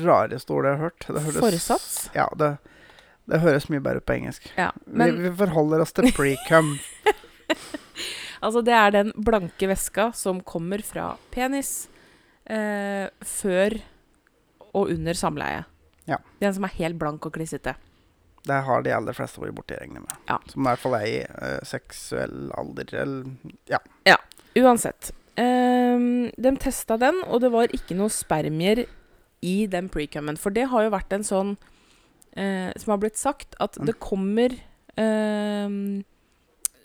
rareste ordet jeg har hørt. Det høres- forsats. Ja, det, det høres mye bedre ut på engelsk. Ja, vi, men vi forholder oss til pre-cum. Altså, det er den blanke væska som kommer fra penis uh, før og under samleie. Ja. Den som er helt blank og klissete. Det har de aller fleste vært borti, regner jeg med. Ja. Som i hvert fall er i uh, seksuell alder, eller Ja. Uansett. Um, de testa den, og det var ikke noe spermier i den precummen. For det har jo vært en sånn uh, som har blitt sagt, at Mm. det kommer um,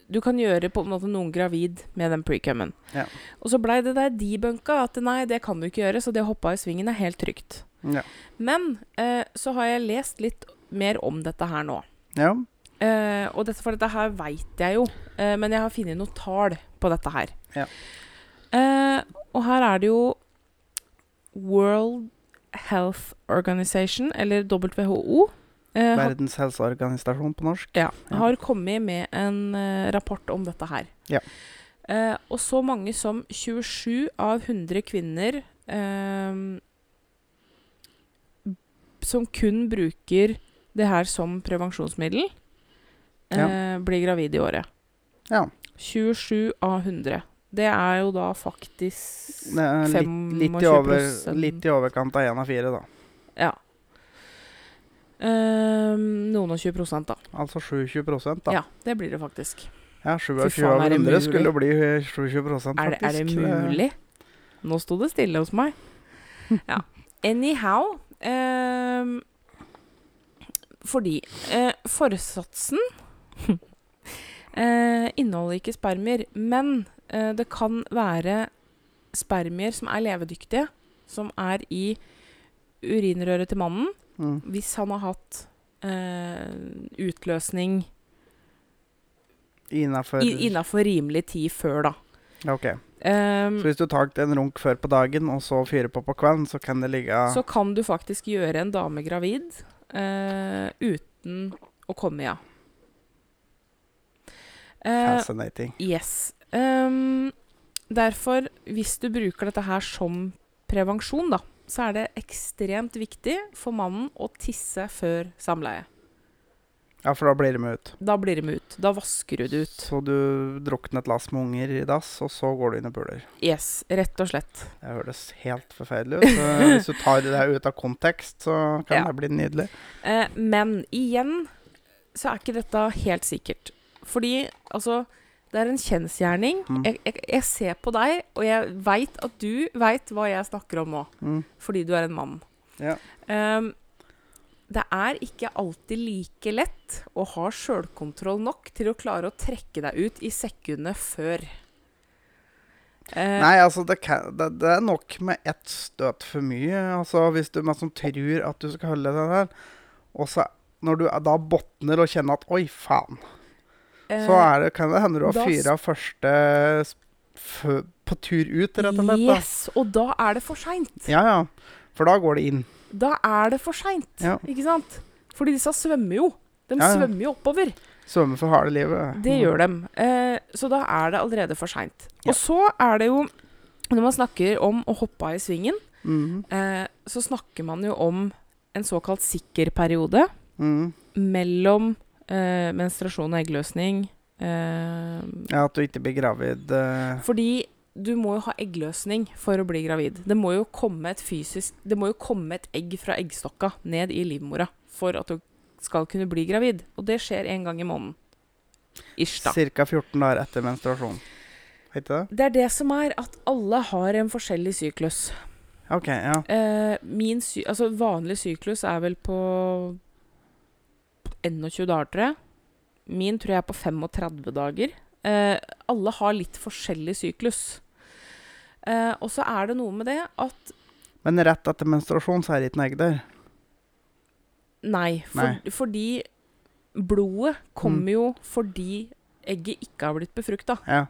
Du kan gjøre på en måte noen gravid med den precummen. Ja. Og så blei det der debunka at nei, det kan du ikke gjøre, så det å hoppe av i svingen er helt trygt. Ja. Men eh, så har jeg lest litt mer om dette her nå. ja. Eh, og dette, for dette her veit jeg jo, eh, men jeg har funnet noe tall på dette her. Ja. Eh, og her er det jo World Health Organization, eller WHO, eh, Verdens helseorganisasjon på norsk. ja, har kommet med en eh, rapport om dette her. Ja. Eh, og så mange som 27 av 100 kvinner som kun bruker det her som prevensjonsmiddel, eh, blir gravid i året. Ja. 27 av 100. Det er jo da faktisk Det er litt, litt, i 25%. over, litt i overkant av én av fire, da. Ja. Eh, noen og 20 prosent, da. Altså 27 da. Ja, det blir det faktisk. Ja, 27 av er 100 mulig? skulle bli 27 faktisk. Er det, er det mulig? Nå sto det stille hos meg. Ja. Anyhow Fordi eh, forsatsen eh, inneholder ikke spermier, men eh, det kan være spermier som er levedyktige, som er i urinrøret til mannen, Mm. hvis han har hatt eh, utløsning Innafor rimelig tid før, da. Ja, Ehm, Så hvis du tar en runk før på dagen, og så fyrer på på kvelden, så kan det ligge så kan du faktisk gjøre en dame gravid uh, uten å komme ja. Eh, Fascinating. yes. Um, derfor, hvis du bruker dette her som prevensjon, da, så er det ekstremt viktig for mannen å tisse før samleie. Ja, for da blir de med ut. Da blir de med ut. Da vasker du det ut. Så du drukner et lass med unger i dass, og så går du inn og puler. Yes, rett og slett. Det høres helt forferdelig ut. Hvis du tar det her ut av kontekst, så kan Ja. det bli nydelig. Eh, men igjen så er ikke dette helt sikkert. Fordi altså Det er en kjensgjerning. Mm. Jeg, jeg, jeg ser på deg, og jeg veit at du veit hva jeg snakker om nå. Mm. Fordi du er en mann. Ja. Ehm, det er ikke alltid like lett å ha sjølkontroll nok til å klare å trekke deg ut i sekundet før. Eh, Nei, altså, det, kan, det, det er nok med ett støt for mye. Altså, Hvis du liksom tror at du skal holde deg der, og så når du da botner og kjenner at 'oi, faen', eh, så det, kan det hende du har fyra første på tur ut, rett og slett. Da. Yes, og da er det for seint. Ja, ja. For da går det inn. Da er det for seint, Ja. ikke sant? Fordi disse svømmer jo. De Ja, ja. svømmer jo oppover. Svømmer for harde livet. Det gjør de. Eh, så da er det allerede for seint. Og så er det jo Når man snakker om å hoppe av i svingen, Mhm. eh, så snakker man jo om en såkalt sikker periode mm. mellom eh, menstruasjon og eggløsning. Eh, Ja, at du ikke blir gravid. eh, fordi du må jo ha eggløsning for å bli gravid. Det må jo komme et fysisk Det må jo komme et egg fra eggstokka ned i livmora for at du skal kunne bli gravid. Og det skjer en gang i måneden. Ish, da. Ca. 14 dager etter menstruasjon. Vet det? Det er det som er at alle har en forskjellig syklus. OK, ja. Eh, min sy altså vanlig syklus er vel på 21 dager, tror jeg. Min tror jeg er på 35 dager. Eh, alle har litt forskjellig syklus. Eh, og så er det noe med det at Men rett etter menstruasjon så er det ikke noe egg der. Nei, for, Nei. fordi blodet kommer jo fordi egget ikke har blitt befrukta. Ja.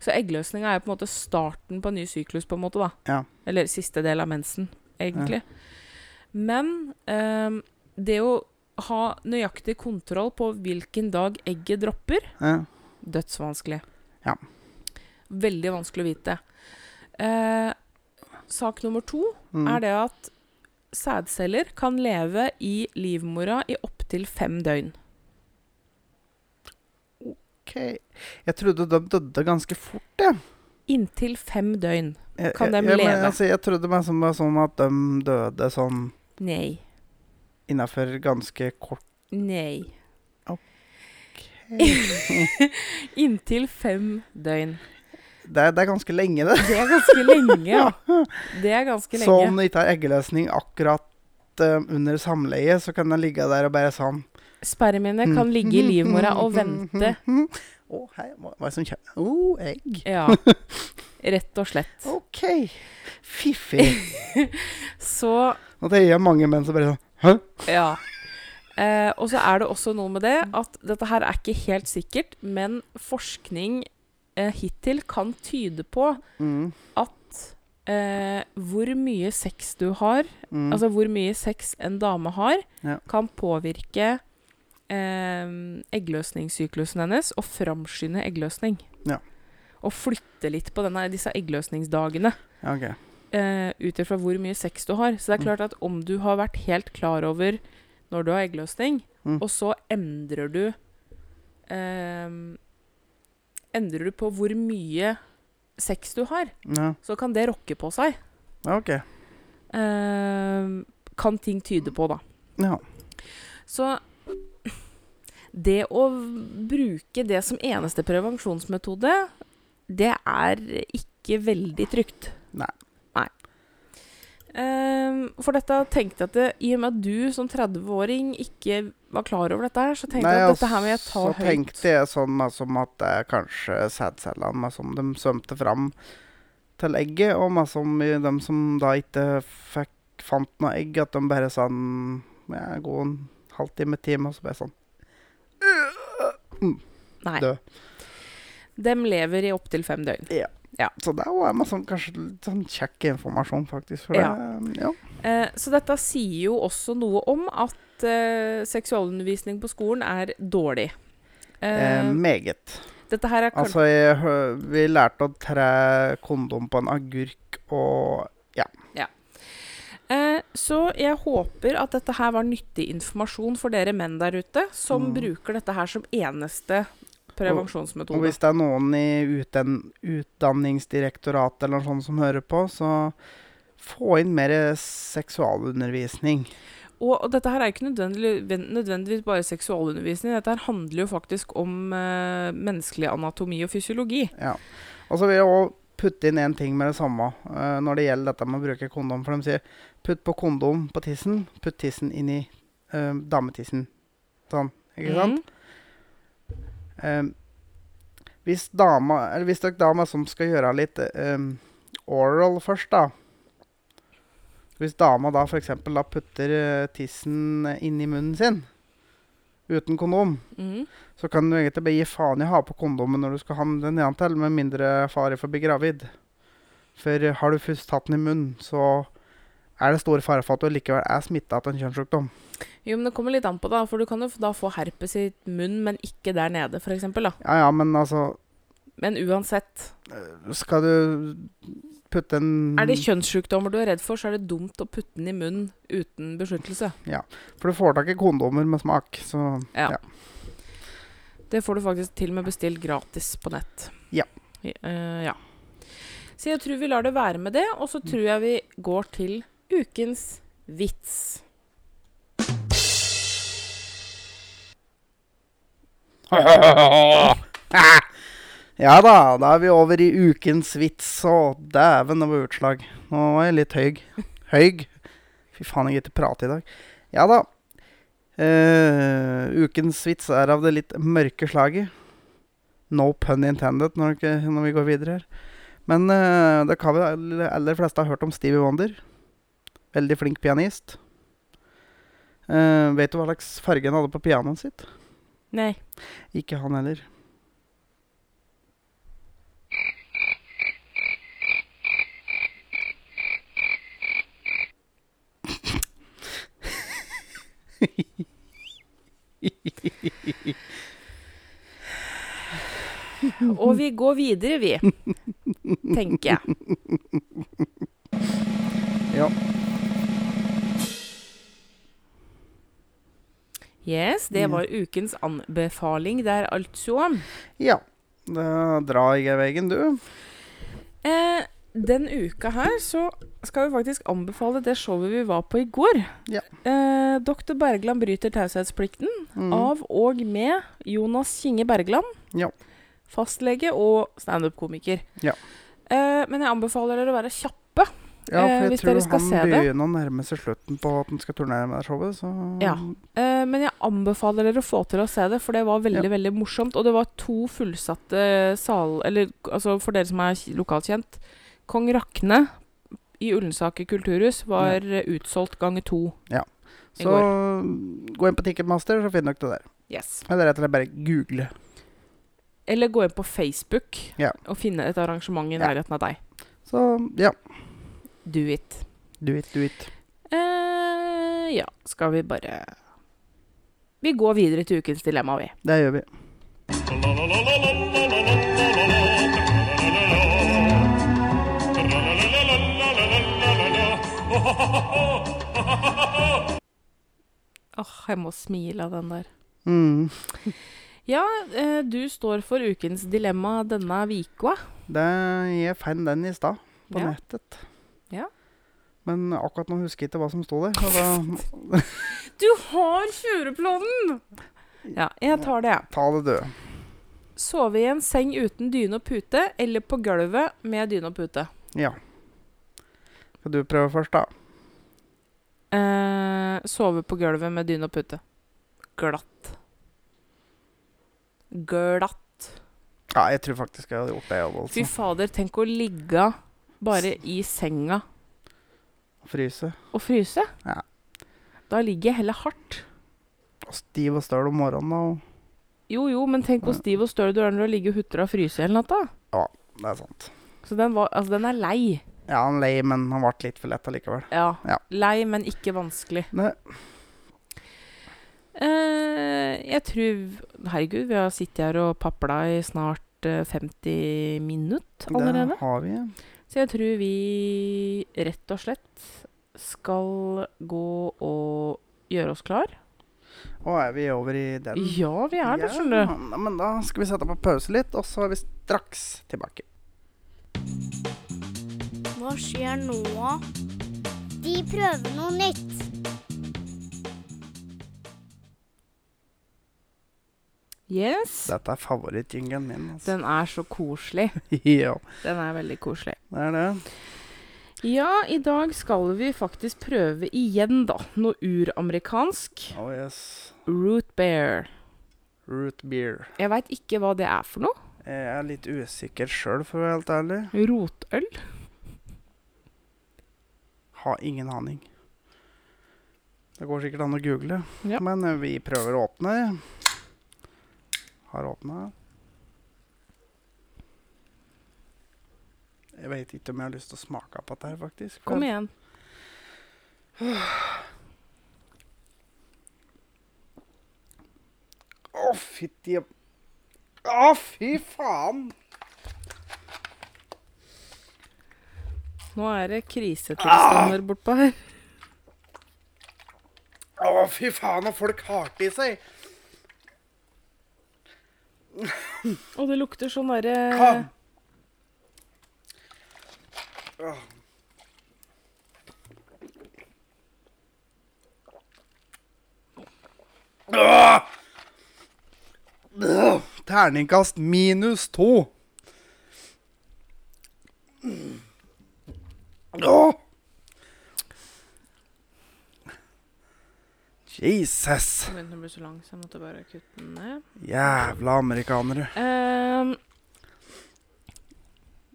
Så eggløsninga er på en måte starten på en ny syklus, på en måte, da. Ja. Eller siste del av mensen, egentlig. Men eh, det å ha nøyaktig kontroll på hvilken dag egget dropper, ja. dødsvanskelig. Ja. Veldig vanskelig å vite. Eh, sak nummer to Mm. er det at sædceller kan leve i livmora i opptil fem døgn. OK. Jeg trodde de døde ganske fort, jeg. Inntil fem døgn. Kan jeg- de ja, men, leve? Altså, jeg trodde meg som var sånn at de døde sånn Nei. innafor ganske kort Nei. OK. Inntil fem døgn. Det det er ganske lenge, det. Det er ganske lenge, ja. Det er ganske lenge. Så om du ikke har eggløsning akkurat uh, under samleie, så kan den ligge der og bare sånn Spermiene kan ligge i livmora og vente. Å, hei, hva er det som kommer? Å, egg. Ja. Rett og slett. OK. Fiffig. Så Og det er mange menn som bare sånn Hæ? Ja. Eh, og så er det også noe med det at dette her er ikke helt sikkert, men forskning hittil kan tyde på Mm, at eh, hvor mye sex du har, mm. altså hvor mye sex en dame har, Ja. kan påvirke eh, eggløsningssyklusen hennes og framskynde eggløsning. Ja. Og flytte litt på denne, disse eggløsningsdagene Okay. Eh, ut ifra hvor mye sex du har. Så det er Mm. klart at om du har vært helt klar over når du har eggløsning, Mm. og så endrer du eh, Endrer du på hvor mye sex du har, Ja, så kan det rokke på seg. ja, OK. Eh, kan ting tyde på, da. Ja. Så det å bruke det som eneste prevensjonsmetode, det er ikke veldig trygt. Nei. Nei. Ehm, for dette tenkte jeg at det, i og med at du som 30-åring ikke var klar over dette her, så tenkte jeg at dette her må jeg ta så høyt. tenkte jeg sånn som at det er kanskje sædcellene som de svømte fram til egget, og meg som i som da ikke fikk, fant noe egg, at de bare sånn ja, Gå en halvtime, time, og så bare sånn Nei. død. De lever i opptil fem døgn. Så det er meg sånn, kanskje sånn kjekk informasjon, faktisk. For Ja. det, ja. Eh, så dette sier jo også noe om at eh, seksualundervisning på skolen er dårlig. Eh, Eh, meget. dette her er Altså, jeg, vi lærte å tre kondom på en agurk, og Eh, så jeg håper at dette her var nyttig informasjon for dere menn der ute, som Mm. bruker dette her som eneste Og og hvis det er noen i uten, Utdanningsdirektoratet eller noe sånt som hører på, så få inn mer seksualundervisning. Og, og dette her er ikke nødvendig, nødvendigvis bare seksualundervisning. Dette her handler jo faktisk om eh, menneskelig anatomi og fysiologi. Ja. Og så vil jeg òg putte inn én ting med det samme eh, når det gjelder dette med å bruke kondom. For de sier putt på kondom på tissen, putt tissen inn i eh, dametissen. Sånn, ikke sant? Mhm. Eh, hvis dama Eller hvis dere dama som skal gjøre litt eh, oral først, da Hvis dama da f.eks. da putter eh, tissen inn i munnen sin uten kondom, mm. så kan du egentlig bare gi faen i å ha på kondomen når du skal ha den nedentil, med mindre fare for å bli gravid. For har du først tatt den i munnen, så er det stor fare for at du likevel er smitta av en kjønnssykdom. Jo, men det kommer litt an på, da. For du kan jo da få herpes i munnen, men ikke der nede, f.eks. Ja ja, men altså Men uansett. Skal du putte en Er det kjønnssykdommer du er redd for, så er det dumt å putte den i munnen uten beskyttelse. Ja, For du får tak i kondomer med smak, så Ja. Ja. Det får du faktisk til og med bestilt gratis på nett. Ja. Eh, ja. Så jeg tror vi lar det være med det, og så tror jeg vi går til ukens vits. Ja da, da er vi over i ukens vits, og dæven, det var utslag. Nå var jeg litt høyg. Høyg? Fy faen, jeg gidder ikke prate i dag. Ja da. Uh, ukens vits er av det litt mørke slaget. No pun intended når, vi går videre her. Men uh, det kan vi aller, aller fleste ha hørt om Stevie Wonder. Veldig flink pianist. Uh, vet du hva slags farge han hadde på pianoet sitt? Nei. Ikke han heller. Og vi går videre, vi. Tenker jeg. Det var ukens anbefaling der, altså. ja. Jeg i veggen, du. Eh, den uka her så skal vi faktisk anbefale det showet vi var på i går. Ja. Eh, Dr. Bergland bryter taushetsplikten Mm. av og med Jonas Kinge Bergland. Ja. Fastlege og standup-komiker. Ja. Eh, men jeg anbefaler dere å være kjappe. Ja, Eh, for jeg hvis tror dere skal han se det. begynner å nærme seg slutten på at han skal turnere med det showet, så Ja. Eh, men jeg anbefaler dere å få til å se det, for det var veldig Ja. veldig morsomt. Og det var to fullsatte sal... Eller altså for dere som er lokalt kjent, Kong Rakne i Ullensaker kulturhus var ja. utsolgt ganger to. i Så gå inn på Ticketmaster, så finner dere det der. Yes. Eller rett og slett bare google. Eller gå inn på Facebook Ja. og finne et arrangement i Ja. nærheten av deg. Så ja, Do it. do it, do it. Eh, ja, skal vi bare Vi går videre til ukens dilemma, vi. Det gjør vi. Åh, jeg må smile av den der. Mm. Ja, eh, du står for ukens dilemma denne uka. Det, jeg fant den i stad, på Ja. nettet. Men akkurat nå husker jeg ikke hva som sto der. Da Du har kjøreplanen! Ja, jeg tar det, jeg. ta det, du. Sove i en seng uten dyne og pute, eller på gulvet med dyne og pute. Ja. Skal du prøve først, da? Eh, sove på gulvet med dyne og pute. Glatt. Glatt. Ja, jeg tror faktisk jeg hadde gjort det, jeg òg. Fy Altså. fader, tenk å ligge bare i senga Fryse. Å fryse. Ja. Da ligger jeg heller hardt. Stiv og støl om morgenen. Og Jo, jo, men tenk hvor stiv og støl du er når du ligger og hutrer og fryser hele natta. det er sant. Så den, var, altså, den er lei. Ja, han lei, men han ble litt for lett allikevel. Ja. Ja. Lei, men ikke vanskelig. Nei. Eh, jeg tror Herregud, vi har sittet her og papla i snart eh, 50 minutter allerede. Det har vi. Så jeg tror vi rett og slett skal gå og gjøre oss klar. Og er vi over i den? Ja, vi er det, skjønner du. Ja, men da skal vi sette på pause litt, og så er vi straks tilbake. Hva skjer nå? De prøver noe nytt. Yes. Dette er favorittjingelen min. Altså. Den er så koselig. ja, Den er veldig koselig. det er det. Ja, i dag skal vi faktisk prøve igjen, da. Noe uramerikansk. Oh yes. Root bear. Root beer. Jeg veit ikke hva det er for noe. Jeg er litt usikker sjøl, for å være helt ærlig. Rotøl? Har ingen aning. Det går sikkert an å google, Ja. men eh, vi prøver å åpne. Har åpna. Jeg vet ikke om jeg har lyst til å smake på dette her, faktisk. Kom igjen. Å, fytti Å, fy faen! Nå er det krisetilstander bortpå her. Å, fy faen, og folk har det i seg. Og det lukter sånn derre. Åh. Terningkast minus to. Åh. Jesus. Den begynte å bli så lang, så jeg måtte bare kutte den ned. Jævla amerikanere. Um,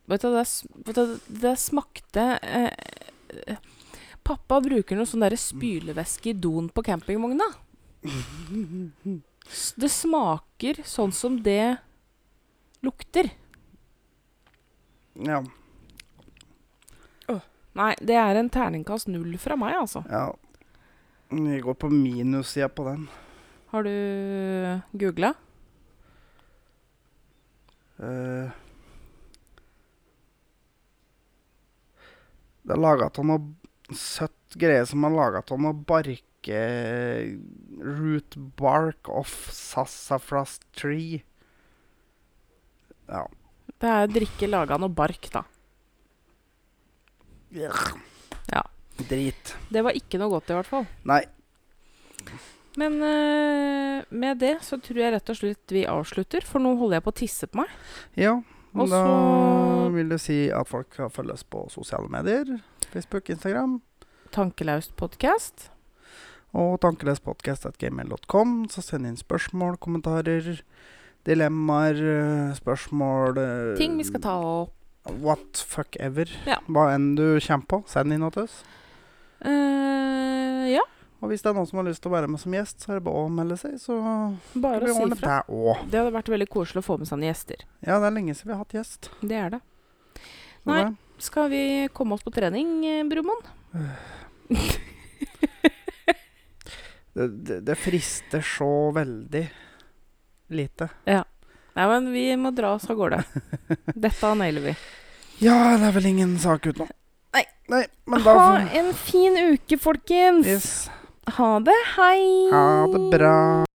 vet du, det, vet du, det smakte eh, Pappa bruker noe sånn spylevæske i doen på campingvogna. Det smaker sånn som det lukter. Ja. Nei, det er en terningkast null fra meg, altså. ja. Vi går på minussida på den. Har du googla? Uh, det er laga av noe søtt greie som er laga av noe barke Root bark of sassafras tree. Ja. Det er drikke laga av noe bark, da. Ja. Drit. Det var ikke noe godt, i hvert fall. Nei. Men eh, med det så tror jeg rett og slett vi avslutter, for nå holder jeg på å tisse på meg. Ja. Og da vil det si at folk kan følges på sosiale medier. Facebook, Instagram. Tankelaust podkast. Og tankelespodkast.gmail.com. Så send inn spørsmål, kommentarer, dilemmaer, eh, spørsmål eh, Ting vi skal ta opp. What fuck ever. Ja. Hva enn du kommer på, send inn til oss. Eh, ja, Og hvis det er noen som har lyst til å være med som gjest, så er det bare å melde seg, så bare vi å si det òg. Det hadde vært veldig koselig å få med seg noen gjester. Ja, det er lenge siden vi har hatt gjest. Det er det. Nei. Skal vi komme oss på trening, Brumund? Det, det, det frister så veldig lite. Nei, men vi må dra oss av gårde. Dette nailer vi. Ja, det er vel ingen sak utenom. Nei. Nei, da Ha en fin uke, folkens! yes. Ha det. Hei! Ha det bra.